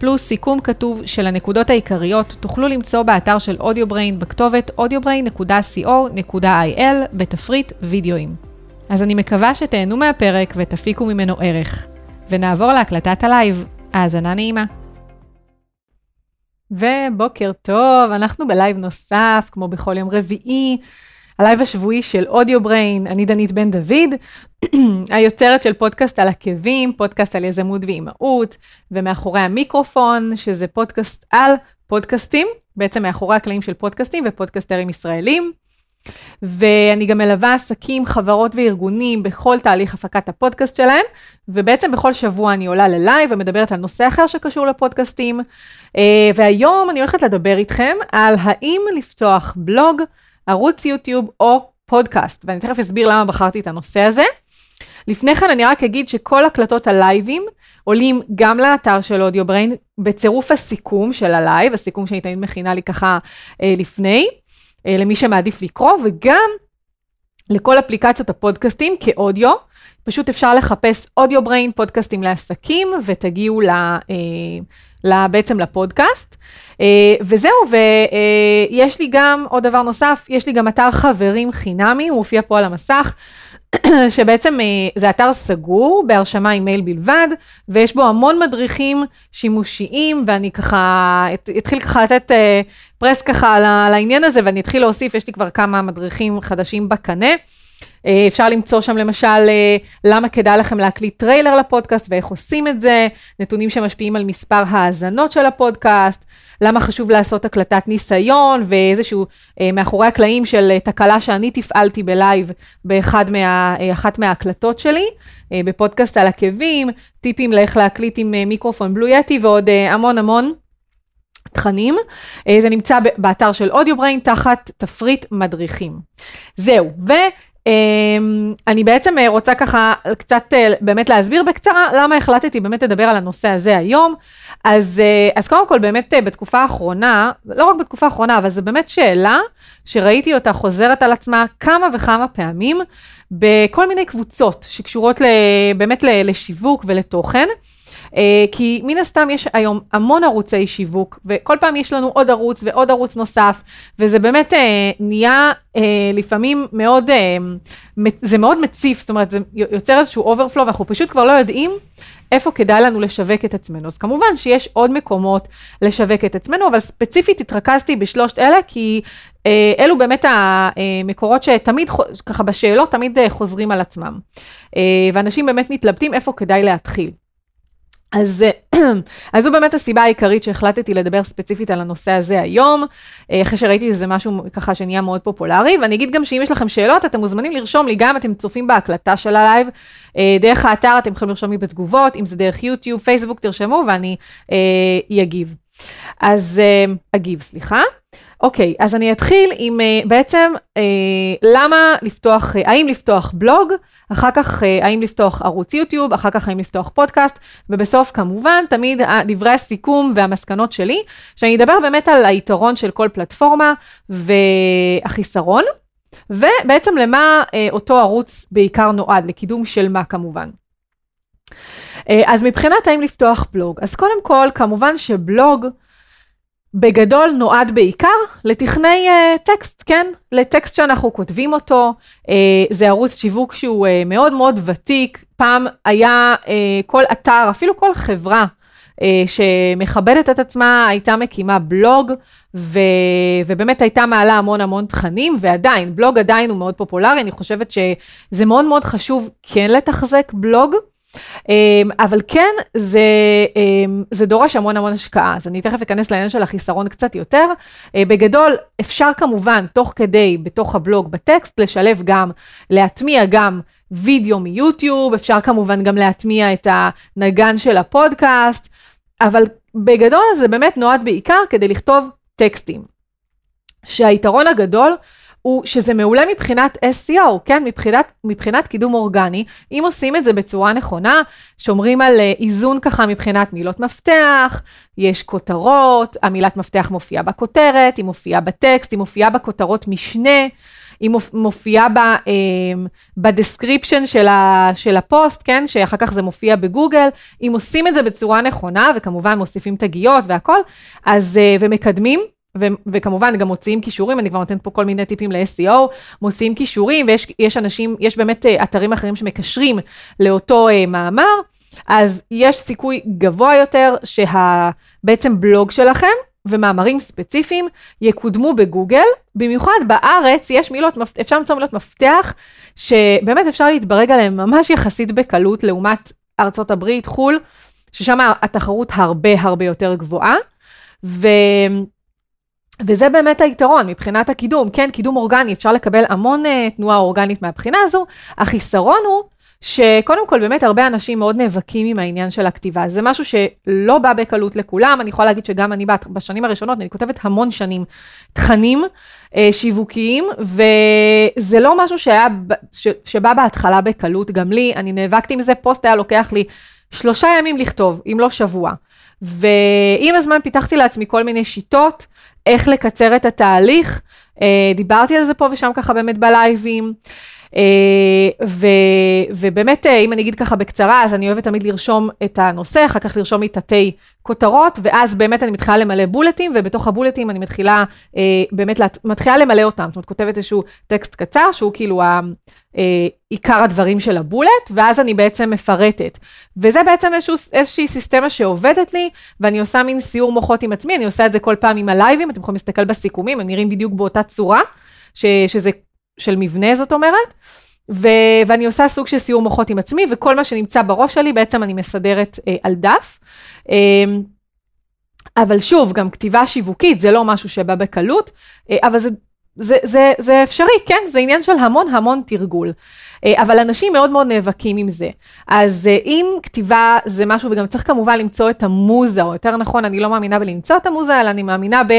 פלוס סיכום כתוב של הנקודות העיקריות, תוכלו למצוא באתר של אודיובריין בכתובת audiobrain.co.il בתפריט וידאוים. אז אני מקווה שתהנו מהפרק ותפיקו ממנו ערך. ונעבור להקלטת הלייב. האזנה נעימה. ובוקר טוב, אנחנו בלייב נוסף, כמו בכל יום רביעי. הלייב השבועי של אודיו בריין, אני דנית בן דוד, היוצרת של פודקאסט על עקבים, פודקאסט על יזמות ואימהות, ומאחורי המיקרופון, שזה פודקאסט על פודקאסטים, בעצם מאחורי הקלעים של פודקאסטים ופודקאסטרים ישראלים. ואני גם מלווה עסקים, חברות וארגונים בכל תהליך הפקת הפודקאסט שלהם, ובעצם בכל שבוע אני עולה ללייב ומדברת על נושא אחר שקשור לפודקאסטים. אה, והיום אני הולכת לדבר איתכם על האם לפתוח בלוג, ערוץ יוטיוב או פודקאסט, ואני תכף אסביר למה בחרתי את הנושא הזה. לפני כן אני רק אגיד שכל הקלטות הלייבים עולים גם לאתר של אודיו בריין בצירוף הסיכום של הלייב, הסיכום שאני תמיד מכינה לי ככה אה, לפני, אה, למי שמעדיף לקרוא, וגם לכל אפליקציות הפודקאסטים כאודיו. פשוט אפשר לחפש אודיו בריין, פודקאסטים לעסקים, ותגיעו ל, אה, בעצם לפודקאסט. אה, וזהו, ויש לי גם עוד דבר נוסף, יש לי גם אתר חברים חינמי, הוא מופיע פה על המסך. שבעצם זה אתר סגור בהרשמה עם מייל בלבד, ויש בו המון מדריכים שימושיים, ואני ככה אתחיל ככה לתת פרס ככה על העניין הזה, ואני אתחיל להוסיף, יש לי כבר כמה מדריכים חדשים בקנה. אה, אפשר למצוא שם למשל אה, למה כדאי לכם להקליט טריילר לפודקאסט ואיך עושים את זה, נתונים שמשפיעים על מספר האזנות של הפודקאסט, למה חשוב לעשות הקלטת ניסיון ואיזשהו אה, מאחורי הקלעים של תקלה שאני תפעלתי בלייב באחת מה, מההקלטות שלי, בפודקאסט על עקבים, טיפים לאיך להקליט עם מיקרופון Blue Yeti ועוד המון המון. תכנים, זה נמצא באתר של אודיובריין תחת תפריט מדריכים. זהו, ו... אני בעצם אה, רוצה ככה קצת אה, באמת להסביר בקצרה למה החלטתי באמת לדבר על הנושא הזה היום. אז, אה, אז קודם כל באמת בתקופה האחרונה, לא רק בתקופה האחרונה, אבל זו באמת שאלה שראיתי אותה חוזרת על עצמה כמה וכמה פעמים בכל מיני קבוצות שקשורות באמת לשיווק ולתוכן. אה, כי מן הסתם יש היום המון ערוצי שיווק, וכל פעם יש לנו עוד ערוץ ועוד ערוץ נוסף, וזה באמת אה, נהיה אה, לפעמים מאוד, זה מאוד מציף, זאת אומרת, זה יוצר איזשהו אוברפלו, ואנחנו פשוט כבר לא יודעים איפה כדאי לנו לשווק את עצמנו. אז כמובן שיש עוד מקומות לשווק את עצמנו, אבל ספציפית התרכזתי בשלושת אלה, כי אה, אלו באמת המקורות שתמיד, ככה בשאלות, תמיד חוזרים על עצמם. אה, ואנשים באמת מתלבטים איפה כדאי להתחיל. אז, אז זו באמת הסיבה העיקרית שהחלטתי לדבר ספציפית על הנושא הזה היום, אה, אחרי שראיתי שזה משהו ככה שנהיה מאוד פופולרי, ואני אגיד גם שאם יש לכם שאלות, אתם מוזמנים לרשום לי, גם אתם צופים בהקלטה של הלייב, אה, דרך האתר אתם יכולים לרשום לי בתגובות, אם זה דרך יוטיוב, פייסבוק, תרשמו ואני אה, אגיב. אז אגיב, סליחה. אוקיי, אז אני אתחיל עם uh, בעצם uh, למה לפתוח, uh, האם לפתוח בלוג, אחר כך האם לפתוח ערוץ יוטיוב, אחר כך האם לפתוח פודקאסט, ובסוף כמובן תמיד דברי הסיכום והמסקנות שלי, שאני אדבר באמת על היתרון של כל פלטפורמה והחיסרון, ובעצם למה אותו ערוץ בעיקר נועד, לקידום של מה כמובן. אז מבחינת האם לפתוח בלוג, אז קודם כל כמובן שבלוג, בגדול נועד בעיקר לטכני uh, טקסט, כן? לטקסט שאנחנו כותבים אותו. Uh, זה ערוץ שיווק שהוא uh, מאוד מאוד ותיק. פעם היה uh, כל אתר, אפילו כל חברה uh, שמכבדת את עצמה, הייתה מקימה בלוג, ו... ובאמת הייתה מעלה המון המון תכנים, ועדיין, בלוג עדיין הוא מאוד פופולרי. אני חושבת שזה מאוד מאוד חשוב כן לתחזק בלוג. אמ, אבל כן, זה, אמ, זה דורש המון המון השקעה, אז אני תכף אכנס לעניין של החיסרון קצת יותר. אה, בגדול, אפשר כמובן, תוך כדי, בתוך הבלוג, בטקסט, לשלב גם, להטמיע גם וידאו מיוטיוב, אפשר כמובן גם להטמיע את הנגן של הפודקאסט, אבל בגדול זה באמת נועד בעיקר כדי לכתוב טקסטים. שהיתרון הגדול הוא שזה מעולה מבחינת SEO, כן? מבחינת, מבחינת קידום אורגני. אם עושים את זה בצורה נכונה, שומרים על אה, איזון ככה מבחינת מילות מפתח, יש כותרות, המילת מפתח מופיעה בכותרת, היא מופיעה בטקסט, היא מופיעה בכותרות משנה. היא מופיעה ב, אמ, ב description של, ה, של הפוסט, כן, שאחר כך זה מופיע בגוגל, אם עושים את זה בצורה נכונה, וכמובן מוסיפים תגיות והכל, אז, אה, ומקדמים, ו- וכמובן גם מוציאים כישורים, אני כבר נותנת פה כל מיני טיפים ל-SEO, מוציאים כישורים ויש אנשים, יש באמת אה, אתרים אחרים שמקשרים לאותו uh, מאמר, אז יש סיכוי גבוה יותר שבעצם בלוג שלכם ומאמרים ספציפיים יקודמו בגוגל, במיוחד בארץ יש מילות, אפשר למצוא מילות מפתח שבאמת אפשר להתברג עליהן ממש יחסית בקלות לעומת ארצות הברית, חו"ל, ששם התחרות הרבה הרבה יותר גבוהה. ו... וזה באמת היתרון מבחינת הקידום, כן, קידום אורגני, אפשר לקבל המון uh, תנועה אורגנית מהבחינה הזו, החיסרון הוא שקודם כל באמת הרבה אנשים מאוד נאבקים עם העניין של הכתיבה. זה משהו שלא בא בקלות לכולם, אני יכולה להגיד שגם אני בשנים הראשונות, אני כותבת המון שנים תכנים אה, שיווקיים, וזה לא משהו שהיה, ש, שבא בהתחלה בקלות, גם לי, אני נאבקתי עם זה, פוסט היה לוקח לי שלושה ימים לכתוב, אם לא שבוע. ועם הזמן פיתחתי לעצמי כל מיני שיטות, איך לקצר את התהליך, אה, דיברתי על זה פה ושם ככה באמת בלייבים. אה, ו, ובאמת, אה, אם אני אגיד ככה בקצרה, אז אני אוהבת תמיד לרשום את הנושא, אחר כך לרשום לי תתי כותרות, ואז באמת אני מתחילה למלא בולטים, ובתוך הבולטים אני מתחילה, אה, באמת, מתחילה למלא אותם. זאת אומרת, כותבת איזשהו טקסט קצר, שהוא כאילו ה... עיקר הדברים של הבולט, ואז אני בעצם מפרטת. וזה בעצם איזשהו, איזושהי סיסטמה שעובדת לי, ואני עושה מין סיור מוחות עם עצמי, אני עושה את זה כל פעם עם הלייבים, אתם יכולים להסתכל בסיכומים, הם נראים בדיוק באותה צורה, ש, שזה של מבנה זאת אומרת, ו- ואני עושה סוג של סיור מוחות עם עצמי, וכל מה שנמצא בראש שלי בעצם אני מסדרת אה, על דף. אה, אבל שוב, גם כתיבה שיווקית זה לא משהו שבא בקלות, אה, אבל זה, זה, זה, זה אפשרי, כן? זה עניין של המון המון תרגול. אה, אבל אנשים מאוד מאוד נאבקים עם זה. אז אה, אם כתיבה זה משהו, וגם צריך כמובן למצוא את המוזה, או יותר נכון, אני לא מאמינה בלמצוא את המוזה, אלא אני מאמינה ב...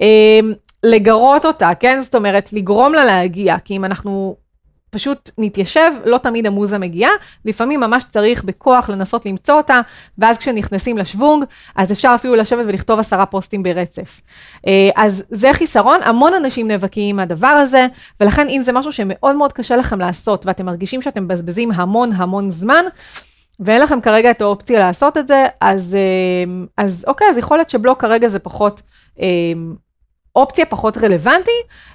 אה, לגרות אותה, כן? זאת אומרת, לגרום לה להגיע, כי אם אנחנו פשוט נתיישב, לא תמיד המוזה מגיעה, לפעמים ממש צריך בכוח לנסות למצוא אותה, ואז כשנכנסים לשוונג, אז אפשר אפילו לשבת ולכתוב עשרה פוסטים ברצף. אה, אז זה חיסרון, המון אנשים נאבקים עם הדבר הזה, ולכן אם זה משהו שמאוד מאוד קשה לכם לעשות, ואתם מרגישים שאתם מבזבזים המון המון זמן, ואין לכם כרגע את האופציה לעשות את זה, אז, אה, אז אוקיי, אז יכול להיות שבלוק כרגע זה פחות... אופציה פחות רלוונטי,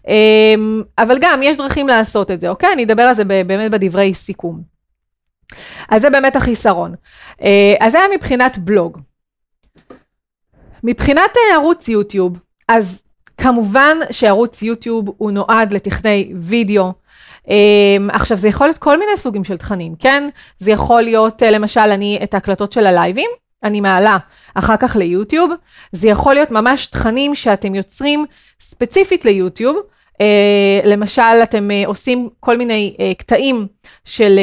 אמ, אבל גם יש דרכים לעשות את זה, אוקיי? אני אדבר על זה באמת בדברי סיכום. אז זה באמת החיסרון. אה, אז זה היה מבחינת בלוג. מבחינת אה, ערוץ יוטיוב, אז כמובן שערוץ יוטיוב הוא נועד לתכני וידאו. אמ, עכשיו זה יכול להיות כל מיני סוגים של תכנים, כן? זה יכול להיות אה, למשל אני את ההקלטות של הלייבים, אני מעלה אחר כך ליוטיוב. זה יכול להיות ממש תכנים שאתם יוצרים ספציפית ליוטיוב. Uh, למשל, אתם uh, עושים כל מיני uh, קטעים של,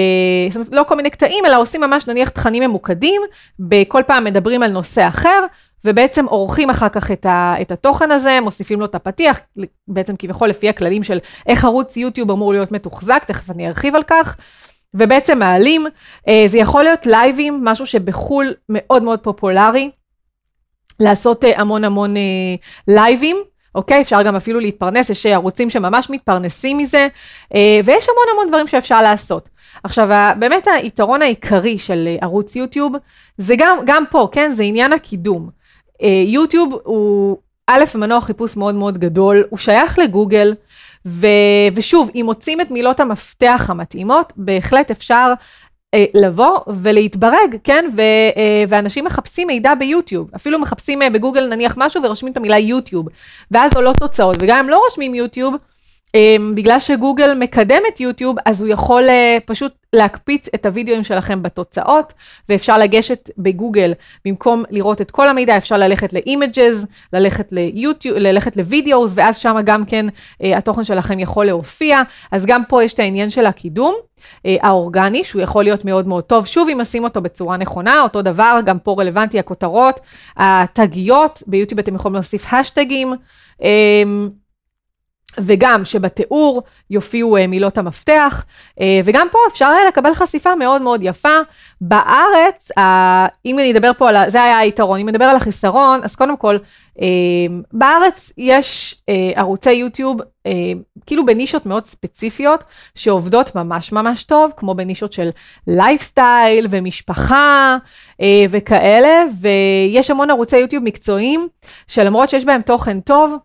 uh, זאת אומרת, לא כל מיני קטעים, אלא עושים ממש נניח תכנים ממוקדים, בכל פעם מדברים על נושא אחר, ובעצם עורכים אחר כך את, ה, את התוכן הזה, מוסיפים לו את הפתיח, בעצם כביכול לפי הכללים של איך ערוץ יוטיוב אמור להיות מתוחזק, תכף אני ארחיב על כך. ובעצם מעלים. אה, זה יכול להיות לייבים, משהו שבחו"ל מאוד מאוד פופולרי, לעשות אה, המון המון אה, לייבים. אוקיי? אפשר גם אפילו להתפרנס, יש ערוצים שממש מתפרנסים מזה, ויש המון המון דברים שאפשר לעשות. עכשיו, באמת היתרון העיקרי של ערוץ יוטיוב, זה גם, גם פה, כן? זה עניין הקידום. יוטיוב הוא א', מנוע חיפוש מאוד מאוד גדול, הוא שייך לגוגל, ו, ושוב, אם מוצאים את מילות המפתח המתאימות, בהחלט אפשר אה, לבוא ולהתברג, כן? ו, אה, ואנשים מחפשים מידע ביוטיוב, אפילו מחפשים אה, בגוגל נניח משהו ורושמים את המילה יוטיוב, ואז עולות תוצאות, וגם אם לא רושמים יוטיוב, בגלל שגוגל מקדם את יוטיוב, אז הוא יכול אה, פשוט להקפיץ את הוידאוים שלכם בתוצאות, ואפשר לגשת בגוגל, במקום לראות את כל המידע, אפשר ללכת ל images, ללכת ליוטיוב, ללכת ל videos, ואז שם גם כן אה, התוכן שלכם יכול להופיע. אז גם פה יש את העניין של הקידום. אה, האורגני, שהוא יכול להיות מאוד מאוד טוב. שוב, אם עושים אותו בצורה נכונה, אותו דבר, גם פה רלוונטי הכותרות, התגיות, ביוטיוב אתם יכולים להוסיף השטגים. וגם שבתיאור יופיעו uh, מילות המפתח, uh, וגם פה אפשר לקבל חשיפה מאוד מאוד יפה. בארץ, אם אני אדבר פה על, זה היה היתרון, אם נדבר על החיסרון, אז קודם כל, בארץ יש ערוצי יוטיוב, כאילו בנישות מאוד ספציפיות, שעובדות ממש ממש טוב, כמו בנישות של לייפסטייל ומשפחה וכאלה, ויש המון ערוצי יוטיוב מקצועיים, שלמרות שיש בהם תוכן טוב,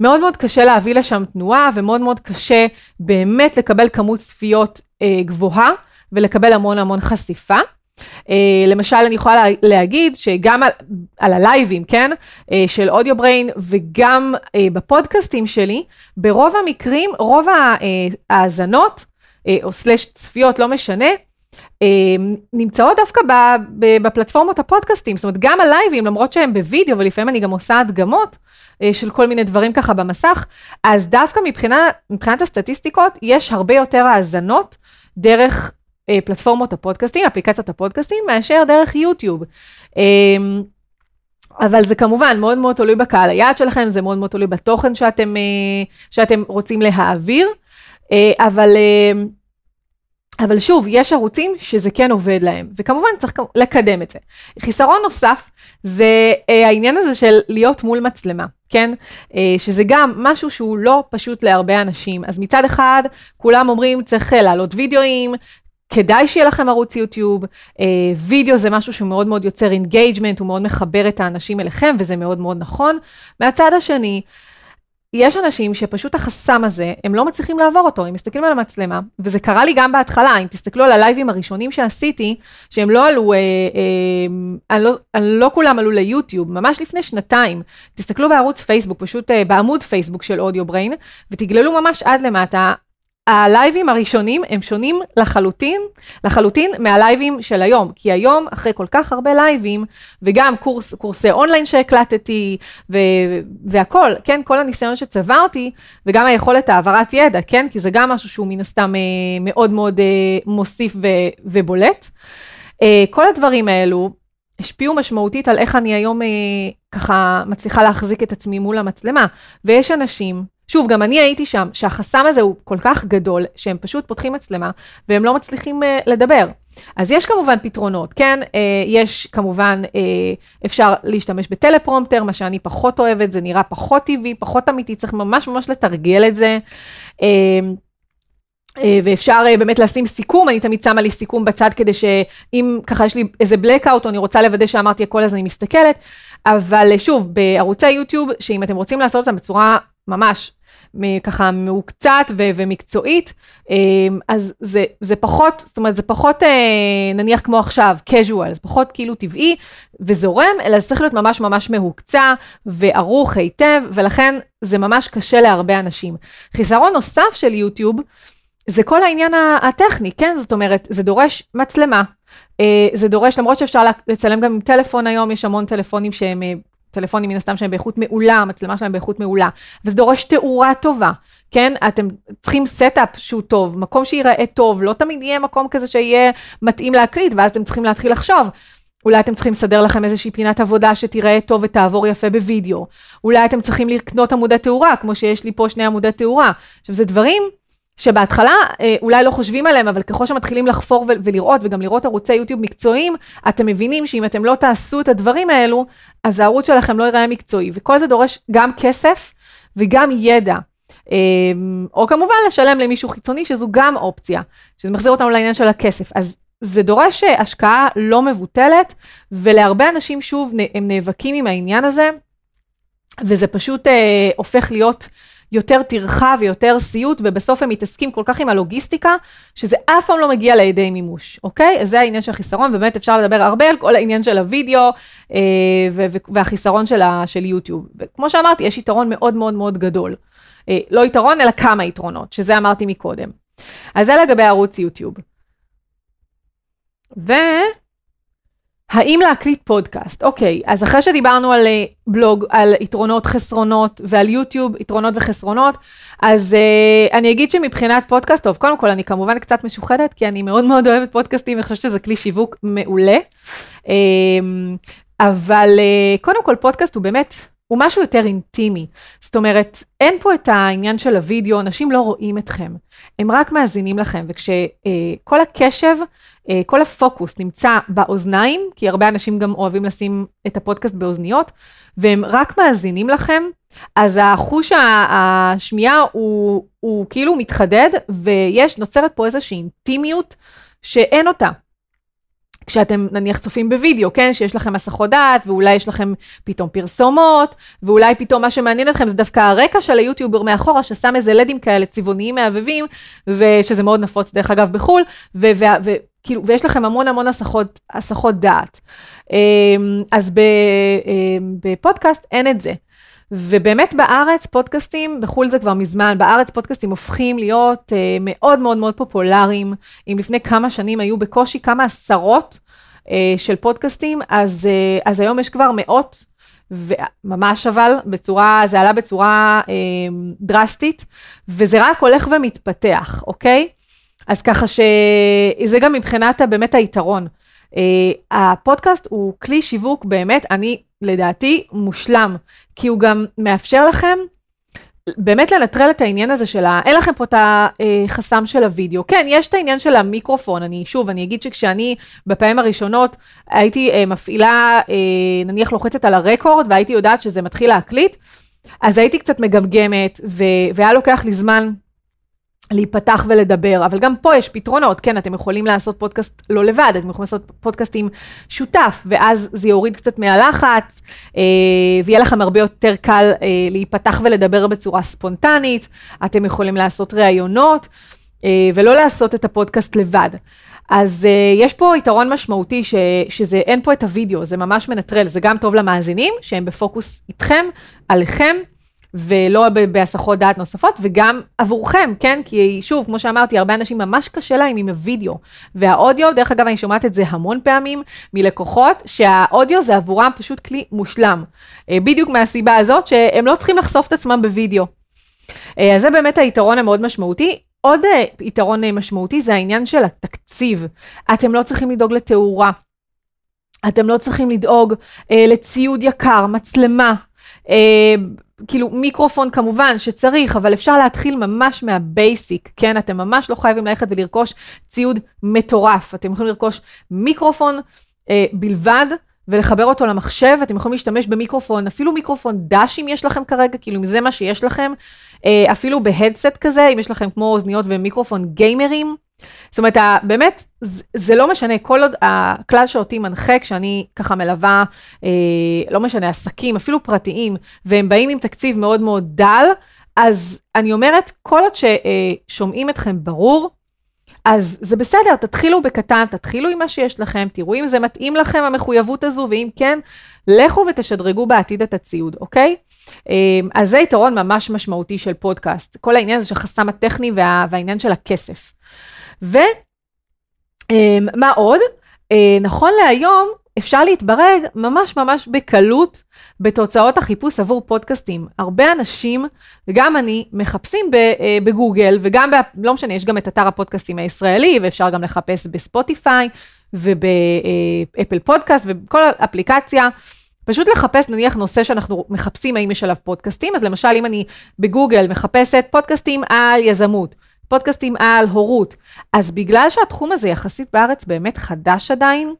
מאוד מאוד קשה להביא לשם תנועה ומאוד מאוד קשה באמת לקבל כמות צפיות אה, גבוהה ולקבל המון המון חשיפה. אה, למשל, אני יכולה לה, להגיד שגם על, על הלייבים, כן, אה, של אודיו בריין וגם אה, בפודקאסטים שלי, ברוב המקרים, רוב ההאזנות, uh, או סלש צפיות, לא משנה, נמצאות דווקא בפלטפורמות הפודקאסטים, זאת אומרת, גם הלייבים, למרות שהם בווידאו, ולפעמים אני גם עושה הדגמות, אה, של כל מיני דברים ככה במסך, אז דווקא מבחינה, מבחינת הסטטיסטיקות, יש הרבה יותר האזנות דרך אה, פלטפורמות הפודקאסטים, אפליקציות הפודקאסטים, מאשר דרך יוטיוב. אה, אבל זה כמובן מאוד מאוד תלוי בקהל היעד שלכם, זה מאוד מאוד תלוי בתוכן שאתם, אה, שאתם רוצים להעביר, אבל... אבל שוב, יש ערוצים שזה כן עובד להם, וכמובן צריך לקדם את זה. חיסרון נוסף זה אה, העניין הזה של להיות מול מצלמה, כן? אה, שזה גם משהו שהוא לא פשוט להרבה אנשים. אז מצד אחד, כולם אומרים צריך אה, לעלות וידאוים, כדאי שיהיה לכם ערוץ יוטיוב, אה, וידאו זה משהו שהוא מאוד מאוד יוצר engagement, הוא מאוד מחבר את האנשים אליכם, וזה מאוד מאוד נכון. מהצד השני, יש אנשים שפשוט החסם הזה, הם לא מצליחים לעבור אותו, הם מסתכלים על המצלמה, וזה קרה לי גם בהתחלה, אם תסתכלו על הלייבים הראשונים שעשיתי, שהם לא עלו, אה, אה, לא, לא כולם עלו ליוטיוב, ממש לפני שנתיים, תסתכלו בערוץ פייסבוק, פשוט אה, בעמוד פייסבוק של אודיו בריין, ותגללו ממש עד למטה, הלייבים הראשונים הם שונים לחלוטין, לחלוטין מהלייבים של היום, כי היום אחרי כל כך הרבה לייבים, וגם קורס, קורסי אונליין שהקלטתי, ו, והכל, כן, כל הניסיון שצברתי, וגם היכולת העברת ידע, כן, כי זה גם משהו שהוא מן הסתם אה, מאוד מאוד אה, מוסיף ו, ובולט. אה, כל הדברים האלו השפיעו משמעותית על איך אני היום ככה מצליחה להחזיק את עצמי מול המצלמה, ויש אנשים שוב, גם אני הייתי שם, שהחסם הזה הוא כל כך גדול, שהם פשוט פותחים מצלמה והם לא מצליחים uh, לדבר. אז יש כמובן פתרונות, כן? Uh, יש כמובן, uh, אפשר להשתמש בטלפרומפטר, מה שאני פחות אוהבת, זה נראה פחות טבעי, פחות אמיתי, צריך ממש ממש לתרגל את זה. Uh, ואפשר באמת לשים סיכום, אני תמיד שמה לי סיכום בצד כדי שאם ככה יש לי איזה blackout או אני רוצה לוודא שאמרתי הכל אז אני מסתכלת, אבל שוב, בערוצי יוטיוב, שאם אתם רוצים לעשות אותם בצורה ממש ככה מעוקצת ו- ומקצועית, אמ, אז זה, זה פחות, זאת אומרת, זה פחות אה, נניח כמו עכשיו, casual, זה פחות כאילו טבעי וזורם, אלא זה צריך להיות ממש ממש מהוקצע וערוך היטב, ולכן זה ממש קשה להרבה אנשים. חיסרון נוסף של יוטיוב, זה כל העניין הטכני, כן? זאת אומרת, זה דורש מצלמה. אה, זה דורש, למרות שאפשר לצלם גם עם טלפון היום, יש המון טלפונים שהם אה, טלפונים מן הסתם שהם באיכות מעולה, המצלמה שלהם באיכות מעולה, וזה דורש תאורה טובה, כן? אתם צריכים setup שהוא טוב, מקום שייראה טוב, לא תמיד יהיה מקום כזה שיהיה מתאים להקליט, ואז אתם צריכים להתחיל לחשוב. אולי אתם צריכים לסדר לכם איזושהי פינת עבודה שתיראה טוב ותעבור יפה בווידאו. אולי אתם צריכים לקנות עמודי תאורה, כמו שיש לי פה שני עמודי תאורה. עכשיו, זה דברים שבהתחלה אה, אולי לא חושבים עליהם, אבל ככל שמתחילים לחפור ולראות, וגם לראות ערוצי יוטיוב מקצועיים, אתם מבינים שאם אתם לא תעשו את הדברים האלו, אז הערוץ שלכם לא ייראה מקצועי, וכל זה דורש גם כסף וגם ידע. אה, או כמובן לשלם למישהו חיצוני, שזו גם אופציה, שזה מחזיר אותנו לעניין של הכסף. אז זה דורש אה, השקעה לא מבוטלת, ולהרבה אנשים שוב, הם נאבקים עם העניין הזה, וזה פשוט אה, הופך להיות יותר טרחה ויותר סיוט, ובסוף הם מתעסקים כל כך עם הלוגיסטיקה, שזה אף פעם לא מגיע לידי מימוש, אוקיי? אז זה העניין של החיסרון, ובאמת אפשר לדבר הרבה על כל העניין של הוידאו אה, והחיסרון של, ה- של יוטיוב. וכמו שאמרתי, יש יתרון מאוד מאוד מאוד גדול. אה, לא יתרון, אלא כמה יתרונות, שזה אמרתי מקודם. אז זה לגבי ערוץ יוטיוב. ו... האם להקליט פודקאסט? אוקיי, אז אחרי שדיברנו על אה, בלוג, על יתרונות, חסרונות, ועל יוטיוב, יתרונות וחסרונות, אז uh, אני אגיד שמבחינת פודקאסט, טוב, קודם כל אני כמובן קצת משוחדת, כי אני מאוד מאוד אוהבת פודקאסטים, אני חושבת שזה כלי שיווק מעולה. Um, אבל uh, קודם כל פודקאסט הוא באמת הוא משהו יותר אינטימי. זאת אומרת, אין פה את העניין של הוידאו, אנשים לא רואים אתכם, הם רק מאזינים לכם, וכשכל אה, הקשב, אה, כל הפוקוס נמצא באוזניים, כי הרבה אנשים גם אוהבים לשים את הפודקאסט באוזניות, והם רק מאזינים לכם, אז החוש השמיעה הוא, הוא כאילו מתחדד, ויש, נוצרת פה איזושהי אינטימיות שאין אותה. כשאתם נניח צופים בווידאו, כן, שיש לכם מסכות דעת, ואולי יש לכם פתאום פרסומות, ואולי פתאום מה שמעניין אתכם זה דווקא הרקע של היוטיובר מאחורה, ששם איזה לדים כאלה צבעוניים מהבהבים, ושזה מאוד נפוץ דרך אגב בחו"ל, וכאילו, ויש לכם המון המון הסחות, הסחות דעת. אמ, אז אמ, בפודקאסט אין את זה. ובאמת בארץ פודקאסטים, בחו"ל זה כבר מזמן, בארץ פודקאסטים הופכים להיות אה, מאוד מאוד מאוד פופולריים. אם לפני כמה שנים היו בקושי כמה עשרות אה, של פודקאסטים, אז, אה, אז היום יש כבר מאות, וממש אבל, בצורה, זה עלה בצורה אה, דרסטית, וזה רק הולך ומתפתח, אוקיי? אז ככה שזה גם מבחינת באמת היתרון. Uh, הפודקאסט הוא כלי שיווק באמת, אני לדעתי מושלם, כי הוא גם מאפשר לכם באמת לנטרל את העניין הזה של ה... אין לכם פה את החסם של הוידאו. כן, יש את העניין של המיקרופון, אני שוב, אני אגיד שכשאני בפעמים הראשונות הייתי uh, מפעילה, uh, נניח לוחצת על הרקורד והייתי יודעת שזה מתחיל להקליט, אז הייתי קצת מגמגמת. והיה לוקח לי זמן להיפתח ולדבר, אבל גם פה יש פתרונות, כן, אתם יכולים לעשות פודקאסט לא לבד, אתם יכולים לעשות פודקאסט עם שותף, ואז זה יוריד קצת מהלחץ, אה, ויהיה לכם הרבה יותר קל אה, להיפתח ולדבר בצורה ספונטנית, אתם יכולים לעשות ראיונות, אה, ולא לעשות את הפודקאסט לבד. אז uh, יש פה יתרון משמעותי ש, שזה, אין פה את הוידאו, זה ממש מנטרל, זה גם טוב למאזינים, שהם בפוקוס איתכם, עליכם, ולא בהסחות דעת נוספות, וגם עבורכם, כן? כי שוב, כמו שאמרתי, הרבה אנשים ממש קשה להם עם הוידאו. והאודיו, דרך אגב, אני שומעת את זה המון פעמים מלקוחות, שהאודיו זה עבורם פשוט כלי מושלם. אה, בדיוק מהסיבה הזאת שהם לא צריכים לחשוף את עצמם בוידאו. אה, אז זה באמת היתרון המאוד משמעותי. עוד אה, יתרון משמעותי זה העניין של התקציב. אתם לא צריכים לדאוג לתאורה. אתם לא צריכים לדאוג אה, לציוד יקר, מצלמה, אה, כאילו מיקרופון כמובן שצריך, אבל אפשר להתחיל ממש מהבייסיק, כן? אתם ממש לא חייבים ללכת ולרכוש ציוד מטורף. אתם יכולים לרכוש מיקרופון אה, בלבד. ולחבר אותו למחשב, אתם יכולים להשתמש במיקרופון, אפילו מיקרופון דש אם יש לכם כרגע, כאילו אם זה מה שיש לכם, אה, אפילו בהדסט כזה, אם יש לכם כמו אוזניות ומיקרופון גיימרים, זאת אומרת, באמת, זה לא משנה, כל עוד הכלל שאותי מנחה כשאני ככה מלווה, אה, לא משנה, עסקים, אפילו פרטיים, והם באים עם תקציב מאוד מאוד דל, אז אני אומרת, כל עוד ששומעים אתכם ברור, אז זה בסדר, תתחילו בקטן, תתחילו עם מה שיש לכם, תראו אם זה מתאים לכם המחויבות הזו, ואם כן, לכו ותשדרגו בעתיד את הציוד, אוקיי? אה, אז זה יתרון ממש משמעותי של פודקאסט, כל העניין הזה של החסם הטכני וה, והעניין של הכסף. ומה אמ, עוד? אה, נכון להיום אפשר להתברג ממש ממש בקלות בתוצאות החיפוש עבור פודקאסטים. הרבה אנשים, וגם אני, מחפשים אה, בגוגל, וגם, ב, לא משנה, יש גם את אתר הפודקאסטים הישראלי, ואפשר גם לחפש בספוטיפיי ובאפל פודקאסט ובכל אפליקציה. פשוט לחפש נניח נושא שאנחנו מחפשים האם יש עליו פודקאסטים, אז למשל אם אני בגוגל מחפשת פודקאסטים על יזמות, פודקאסטים על הורות. אז בגלל שהתחום הזה יחסית בארץ באמת חדש עדיין,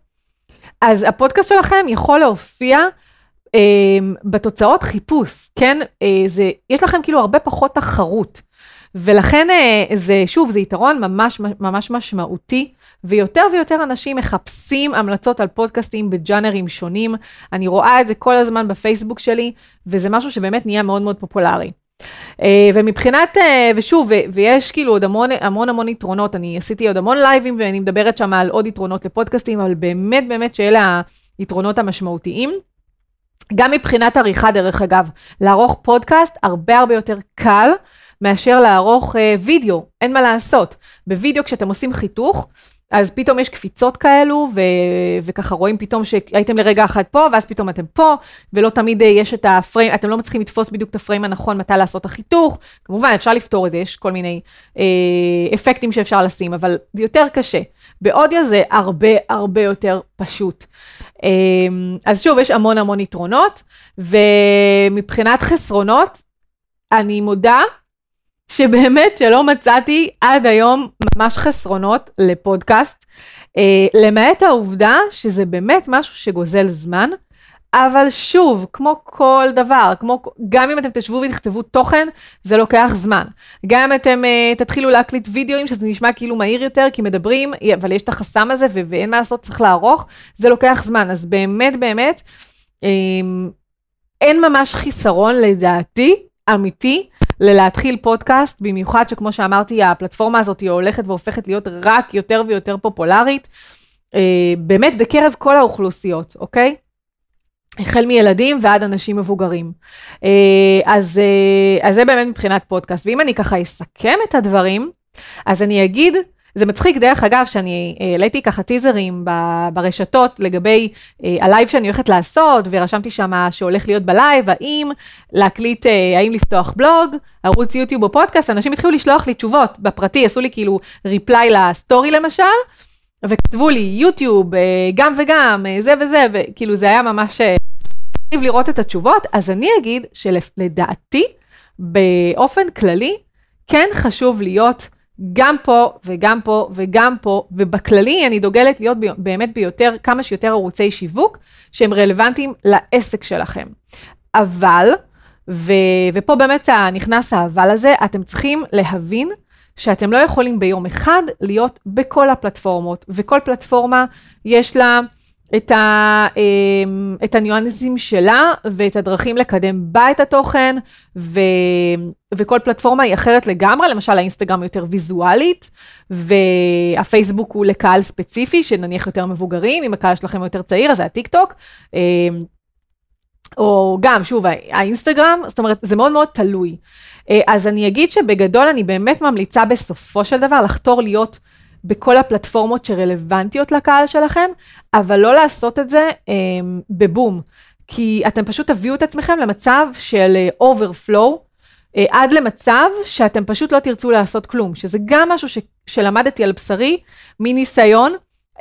אז הפודקאסט שלכם יכול להופיע אה, בתוצאות חיפוש, כן? אה, זה, יש לכם כאילו הרבה פחות תחרות. ולכן אה, זה, שוב, זה יתרון ממש ממש משמעותי, ויותר ויותר אנשים מחפשים המלצות על פודקאסטים בג'אנרים שונים. אני רואה את זה כל הזמן בפייסבוק שלי, וזה משהו שבאמת נהיה מאוד מאוד פופולרי. אה, ומבחינת, אה, ושוב, ויש כאילו עוד המון המון המון יתרונות, אני עשיתי עוד המון לייבים ואני מדברת שם על עוד יתרונות לפודקאסטים, אבל באמת באמת שאלה היתרונות המשמעותיים. גם מבחינת עריכה, דרך אגב, לערוך פודקאסט הרבה הרבה יותר קל מאשר לערוך אה, וידאו, אין מה לעשות. בווידאו כשאתם עושים חיתוך, אז פתאום יש קפיצות כאלו, ו, וככה רואים פתאום שהייתם לרגע אחד פה, ואז פתאום אתם פה, ולא תמיד אה, יש את הפריים, אתם לא מצליחים לתפוס בדיוק את הפריים הנכון מתי לעשות החיתוך. כמובן, אפשר לפתור את זה, יש כל מיני אה, אפקטים שאפשר לשים, אבל זה יותר קשה. באודיו זה הרבה הרבה יותר פשוט. אה, אז שוב, יש המון המון יתרונות, ומבחינת חסרונות, אני מודה שבאמת שלא מצאתי עד היום ממש חסרונות לפודקאסט, אה, למעט העובדה שזה באמת משהו שגוזל זמן, אבל שוב, כמו כל דבר, כמו, גם אם אתם תשבו ותכתבו תוכן, זה לוקח זמן. גם אם אתם uh, תתחילו להקליט וידאוים, שזה נשמע כאילו מהיר יותר, כי מדברים, אבל יש את החסם הזה ו- ואין מה לעשות, צריך לערוך, זה לוקח זמן. אז באמת, באמת, um, אין ממש חיסרון לדעתי, אמיתי, ללהתחיל פודקאסט, במיוחד שכמו שאמרתי, הפלטפורמה הזאת היא הולכת והופכת להיות רק יותר ויותר פופולרית, אה, באמת בקרב כל האוכלוסיות, אוקיי? החל מילדים ועד אנשים מבוגרים. אה, אז, אה, אז זה באמת מבחינת פודקאסט. ואם אני ככה אסכם את הדברים, אז אני אגיד זה מצחיק, דרך אגב, שאני אה, העליתי ככה טיזרים ברשתות לגבי אה, הלייב שאני הולכת לעשות, ורשמתי שם שהולך להיות בלייב, האם להקליט, אה, האם לפתוח בלוג, ערוץ יוטיוב או פודקאסט, אנשים התחילו לשלוח לי תשובות בפרטי, עשו לי כאילו reply לסטורי למשל, וכתבו לי יוטיוב, גם וגם, זה וזה, וכאילו זה היה ממש... לראות את התשובות, אז אני אגיד שלדעתי, באופן כללי, כן חשוב להיות גם פה וגם פה וגם פה, ובכללי אני דוגלת להיות באמת ביותר, כמה שיותר ערוצי שיווק שהם רלוונטיים לעסק שלכם. אבל, ו, ופה באמת נכנס האבל הזה, אתם צריכים להבין שאתם לא יכולים ביום אחד להיות בכל הפלטפורמות, וכל פלטפורמה יש לה את, ה, אמ, את הניואנסים שלה ואת הדרכים לקדם בה את התוכן, ו, וכל פלטפורמה היא אחרת לגמרי, למשל האינסטגרם יותר ויזואלית, והפייסבוק הוא לקהל ספציפי, שנניח יותר מבוגרים, אם הקהל שלכם יותר צעיר, אז זה הטיק טוק. אמ, או גם, שוב, האינסטגרם, זאת אומרת, זה מאוד מאוד תלוי. אה, אז אני אגיד שבגדול אני באמת ממליצה בסופו של דבר לחתור להיות בכל הפלטפורמות שרלוונטיות לקהל שלכם, אבל לא לעשות את זה אה, בבום, כי אתם פשוט תביאו את עצמכם למצב של overflow, אה, אה, עד למצב שאתם פשוט לא תרצו לעשות כלום, שזה גם משהו ש, שלמדתי על בשרי, מניסיון,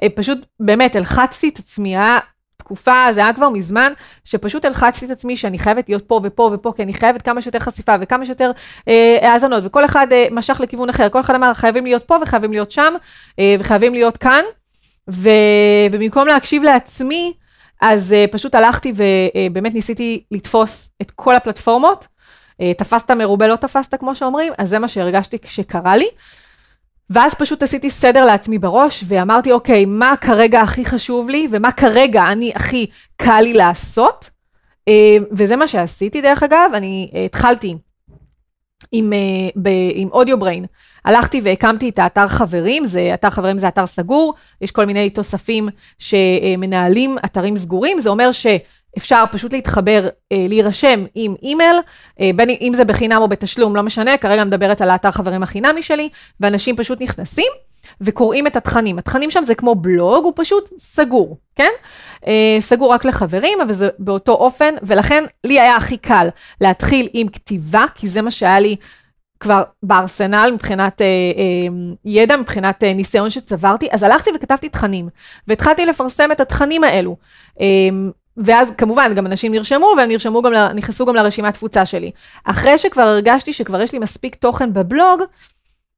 אה, פשוט באמת הלחצתי את עצמי, היה תקופה, זה היה כבר מזמן, שפשוט הלחצתי את עצמי שאני חייבת להיות פה ופה ופה, כי אני חייבת כמה שיותר חשיפה וכמה שיותר אה, האזנות, וכל אחד אה, משך לכיוון אחר, כל אחד אמר חייבים להיות פה וחייבים להיות שם, אה, וחייבים להיות כאן, ו, ובמקום להקשיב לעצמי, אז אה, פשוט הלכתי ובאמת אה, ניסיתי לתפוס את כל הפלטפורמות. אה, תפסת מרובה לא תפסת כמו שאומרים, אז זה מה שהרגשתי כשקרה לי. ואז פשוט עשיתי סדר לעצמי בראש, ואמרתי, אוקיי, מה כרגע הכי חשוב לי, ומה כרגע אני הכי קל לי לעשות. אה, וזה מה שעשיתי דרך אגב, אני אה, התחלתי עם, אה, עם אודיו בריין. הלכתי והקמתי את האתר חברים, זה אתר חברים זה אתר סגור, יש כל מיני תוספים שמנהלים אתרים סגורים, זה אומר ש... אפשר פשוט להתחבר, אה, להירשם עם אימייל, אה, בין אם זה בחינם או בתשלום, לא משנה, כרגע מדברת על האתר חברים החינמי שלי, ואנשים פשוט נכנסים וקוראים את התכנים. התכנים שם זה כמו בלוג, הוא פשוט סגור, כן? אה, סגור רק לחברים, אבל זה באותו אופן, ולכן לי היה הכי קל להתחיל עם כתיבה, כי זה מה שהיה לי כבר בארסנל מבחינת אה, אה, ידע, מבחינת אה, ניסיון שצברתי, אז הלכתי וכתבתי תכנים, והתחלתי לפרסם את התכנים האלו. אה, ואז כמובן גם אנשים נרשמו והם נרשמו גם, נכנסו גם לרשימת תפוצה שלי. אחרי שכבר הרגשתי שכבר יש לי מספיק תוכן בבלוג,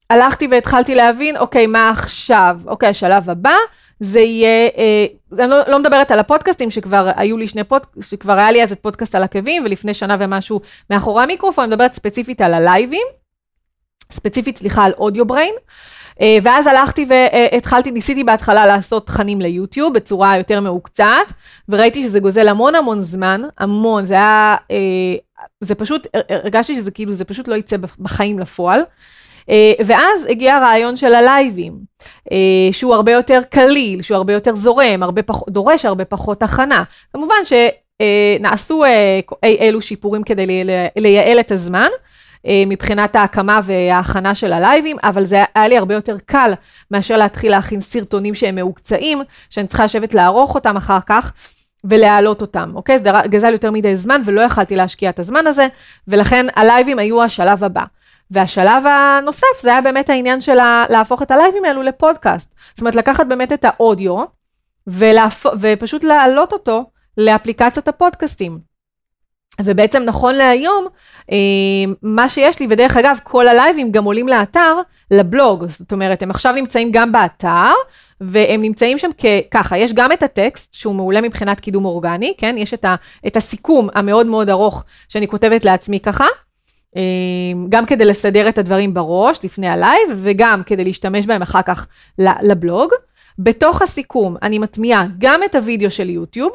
הלכתי והתחלתי להבין, אוקיי, מה עכשיו? אוקיי, השלב הבא זה יהיה, אה, אני לא, לא מדברת על הפודקאסטים שכבר היו לי שני פודקאסטים, שכבר היה לי אז את פודקאסט על עקבים ולפני שנה ומשהו מאחורי המיקרופון, אני מדברת ספציפית על הלייבים, ספציפית, סליחה, על אודיו בריין. אה, ואז הלכתי והתחלתי, ניסיתי בהתחלה לעשות תכנים ליוטיוב בצורה יותר מעוקצעת, וראיתי שזה גוזל המון המון זמן, המון, זה היה, אה, זה פשוט, הרגשתי שזה כאילו, זה פשוט לא יצא בחיים לפועל. אה, ואז הגיע הרעיון של הלייבים, שהוא הרבה יותר קליל, שהוא הרבה יותר זורם, הרבה פח, דורש הרבה פחות הכנה. כמובן שנעשו אי אלו שיפורים כדי לייעל את הזמן. אה, מבחינת ההקמה וההכנה של הלייבים, אבל זה היה לי הרבה יותר קל מאשר להתחיל להכין סרטונים שהם מהוקצעים, שאני צריכה לשבת לערוך אותם אחר כך. ולהעלות אותם, אוקיי? זה גזל יותר מדי זמן ולא יכלתי להשקיע את הזמן הזה, ולכן הלייבים היו השלב הבא. והשלב הנוסף זה היה באמת העניין של להפוך את הלייבים האלו לפודקאסט. זאת אומרת, לקחת באמת את האודיו ולהפ... ופשוט להעלות אותו לאפליקציית הפודקאסטים. ובעצם נכון להיום, אה, מה שיש לי, ודרך אגב, כל הלייבים גם עולים לאתר, לבלוג. זאת אומרת, הם עכשיו נמצאים גם באתר, והם נמצאים שם ככה, יש גם את הטקסט, שהוא מעולה מבחינת קידום אורגני, כן? יש את, ה, את הסיכום המאוד מאוד ארוך שאני כותבת לעצמי ככה, אה, גם כדי לסדר את הדברים בראש לפני הלייב, וגם כדי להשתמש בהם אחר כך לבלוג. בתוך הסיכום אני מטמיעה גם את הוידאו של יוטיוב,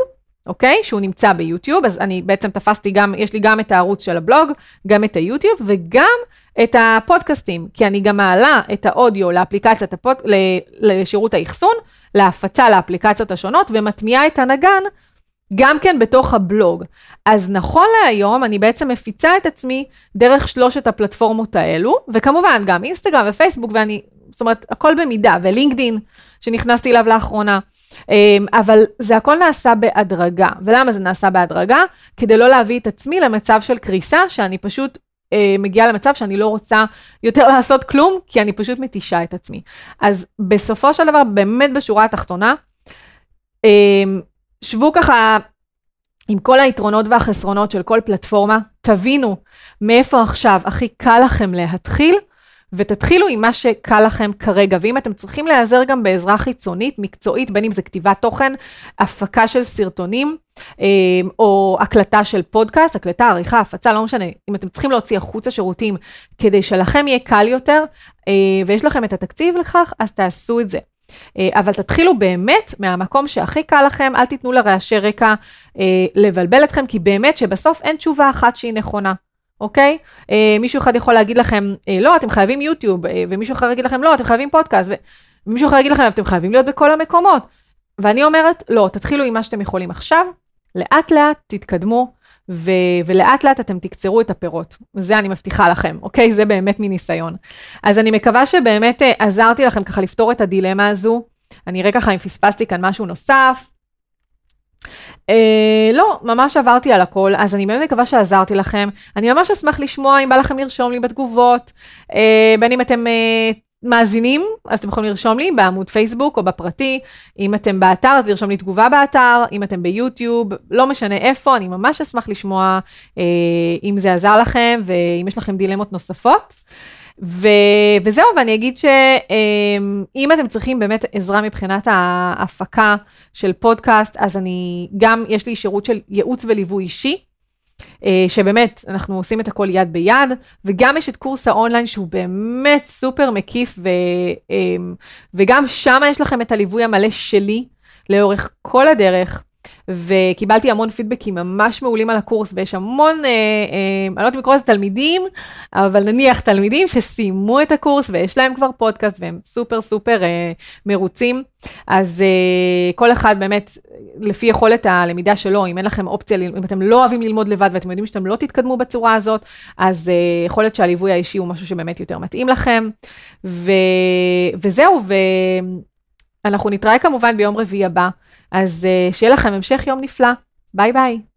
אוקיי? שהוא נמצא ביוטיוב, אז אני בעצם תפסתי גם, יש לי גם את הערוץ של הבלוג, גם את היוטיוב וגם את הפודקאסטים, כי אני גם מעלה את האודיו לאפליקציית הפוד... לשירות האחסון, להפצה לאפליקציות השונות ומטמיעה את הנגן גם כן בתוך הבלוג. אז נכון להיום אני בעצם מפיצה את עצמי דרך שלושת הפלטפורמות האלו, וכמובן גם אינסטגרם ופייסבוק ואני, זאת אומרת הכל במידה, ולינקדין שנכנסתי אליו לאחרונה. אמ, אבל זה הכל נעשה בהדרגה. ולמה זה נעשה בהדרגה? כדי לא להביא את עצמי למצב של קריסה, שאני פשוט אה, מגיעה למצב שאני לא רוצה יותר לעשות כלום, כי אני פשוט מתישה את עצמי. אז בסופו של דבר, באמת בשורה התחתונה, אה, שבו ככה עם כל היתרונות והחסרונות של כל פלטפורמה, תבינו מאיפה עכשיו הכי קל לכם להתחיל, ותתחילו עם מה שקל לכם כרגע. ואם אתם צריכים להיעזר גם בעזרה חיצונית, מקצועית, בין אם זה כתיבת תוכן, הפקה של סרטונים, אה, או הקלטה של פודקאסט, הקלטה, עריכה, הפצה, לא משנה, אם אתם צריכים להוציא החוצה שירותים כדי שלכם יהיה קל יותר, אה, ויש לכם את התקציב לכך, אז תעשו את זה. אה, אבל תתחילו באמת מהמקום שהכי קל לכם, אל תיתנו לרעשי רקע לבלבל אתכם, כי באמת שבסוף אין תשובה אחת שהיא נכונה. אוקיי? אה, מישהו אחד יכול להגיד לכם, אה, לא, אתם חייבים יוטיוב, אה, ומישהו אחר יגיד לכם, לא, אתם חייבים פודקאסט, ומישהו אחר יגיד לכם, אתם חייבים להיות בכל המקומות. ואני אומרת, לא, תתחילו עם מה שאתם יכולים עכשיו, לאט לאט תתקדמו, ו- ולאט לאט אתם תקצרו את הפירות. זה אני מבטיחה לכם, אוקיי? זה באמת מניסיון. אז אני מקווה שבאמת עזרתי לכם ככה לפתור את הדילמה הזו. אני אראה ככה אם פספסתי כאן משהו נוסף. Uh, לא, ממש עברתי על הכל, אז אני באמת מקווה שעזרתי לכם. אני ממש אשמח לשמוע אם בא לכם לרשום לי בתגובות, uh, בין אם אתם uh, מאזינים, אז אתם יכולים לרשום לי בעמוד פייסבוק או בפרטי. אם אתם באתר, אז לרשום לי תגובה באתר, אם אתם ביוטיוב, לא משנה איפה, אני ממש אשמח לשמוע uh, אם זה עזר לכם ואם יש לכם דילמות נוספות. ו... וזהו, ואני אגיד שאם אתם צריכים באמת עזרה מבחינת ההפקה של פודקאסט, אז אני גם, יש לי שירות של ייעוץ וליווי אישי, אה, שבאמת, אנחנו עושים את הכל יד ביד, וגם יש את קורס האונליין שהוא באמת סופר מקיף, ו... אמ, וגם שם יש לכם את הליווי המלא שלי לאורך כל הדרך. וקיבלתי המון פידבקים ממש מעולים על הקורס, ויש המון, אה, אה, אני לא יודעת אם לקרוא לזה תלמידים, אבל נניח תלמידים שסיימו את הקורס ויש להם כבר פודקאסט והם סופר סופר אה, מרוצים. אז אה, כל אחד באמת, לפי יכולת הלמידה שלו, אם אין לכם אופציה, אם אתם לא אוהבים ללמוד לבד ואתם יודעים שאתם לא תתקדמו בצורה הזאת, אז אה, יכול להיות שהליווי האישי הוא משהו שבאמת יותר מתאים לכם. ו, וזהו, ואנחנו נתראה כמובן ביום רביעי הבא. אז uh, שיהיה לכם המשך יום נפלא. ביי ביי.